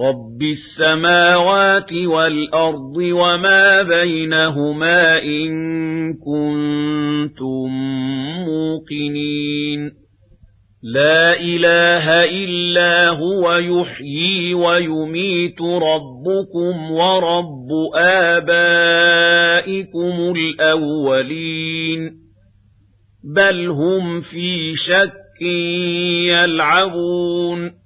رب السماوات والأرض وما بينهما إن كنتم موقنين لا إله إلا هو يحيي ويميت ربكم ورب آبائكم الأولين بل هم في شك يلعبون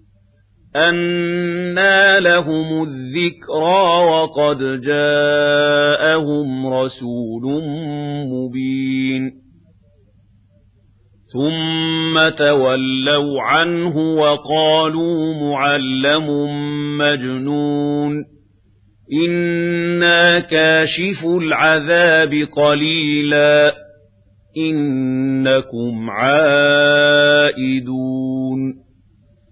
أَنَّىٰ لَهُمُ الذِّكْرَىٰ وَقَدْ جَاءَهُمْ رَسُولٌ مُّبِينٌ. ثُمَّ تَوَلَّوْا عَنْهُ وَقَالُوا مُعَلَّمٌ مَّجْنُونٌ. إِنَّا كَاشِفُو الْعَذَابِ قَلِيلًا. إِنَّكُمْ عَائِدُونَ.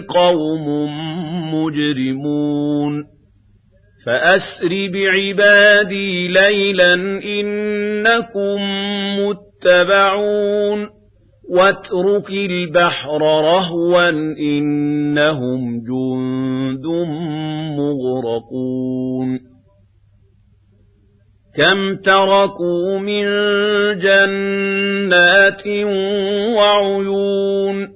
قَوْمٌ مُّجْرِمُونَ فَأَسْرِ بِعِبَادِي لَيْلًا إِنَّكُم مُّتَّبَعُونَ وَاتْرُكِ الْبَحْرَ رَهْوًا إِنَّهُمْ جُندٌ مُّغْرَقُونَ كَمْ تَرَكُوا مِن جَنَّاتٍ وَعُيُونٍ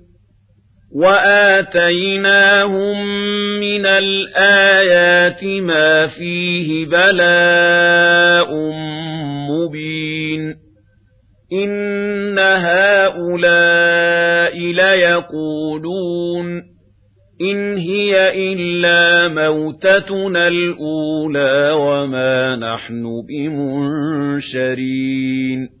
وَآتَيْنَاهُم مِّنَ الْآيَاتِ مَا فِيهِ بَلَاءٌ مُّبِينٌ إِنَّ هَٰؤُلَاءِ لَيَقُولُونَ إن هي إلا موتتنا الأولى وما نحن بمنشرين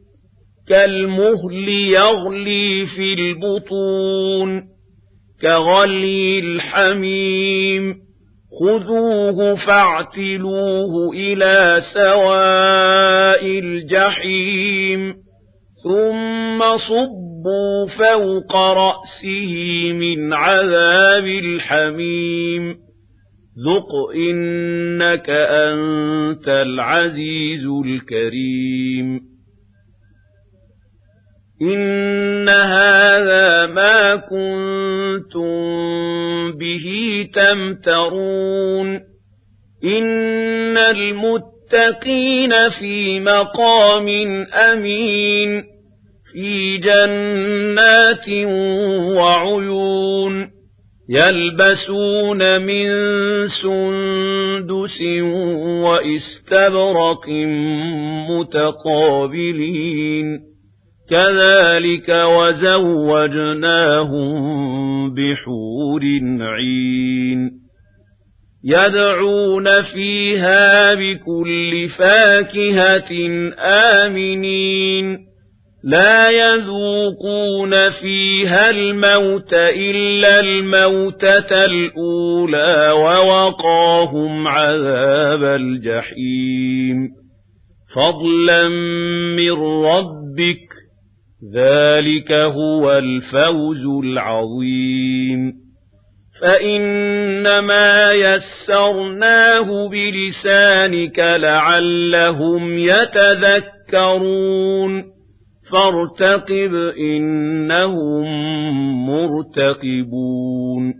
كالمهل يغلي في البطون كغلي الحميم خذوه فاعتلوه إلى سواء الجحيم ثم صبوا فوق رأسه من عذاب الحميم ذق إنك أنت العزيز الكريم إن هذا ما كنتم به تمترون إن المتقين في مقام أمين في جنات وعيون يلبسون من سندس وإستبرق متقابلين كذلك وزوجناهم بحور عين يدعون فيها بكل فاكهة آمنين لا يذوقون فيها الموت إلا الموتة الأولى ووقاهم عذاب الجحيم فضلا من ربك ذلك هو الفوز العظيم فإنما يسرناه بلسانك لعلهم يتذكرون فارتقب إنهم مرتقبون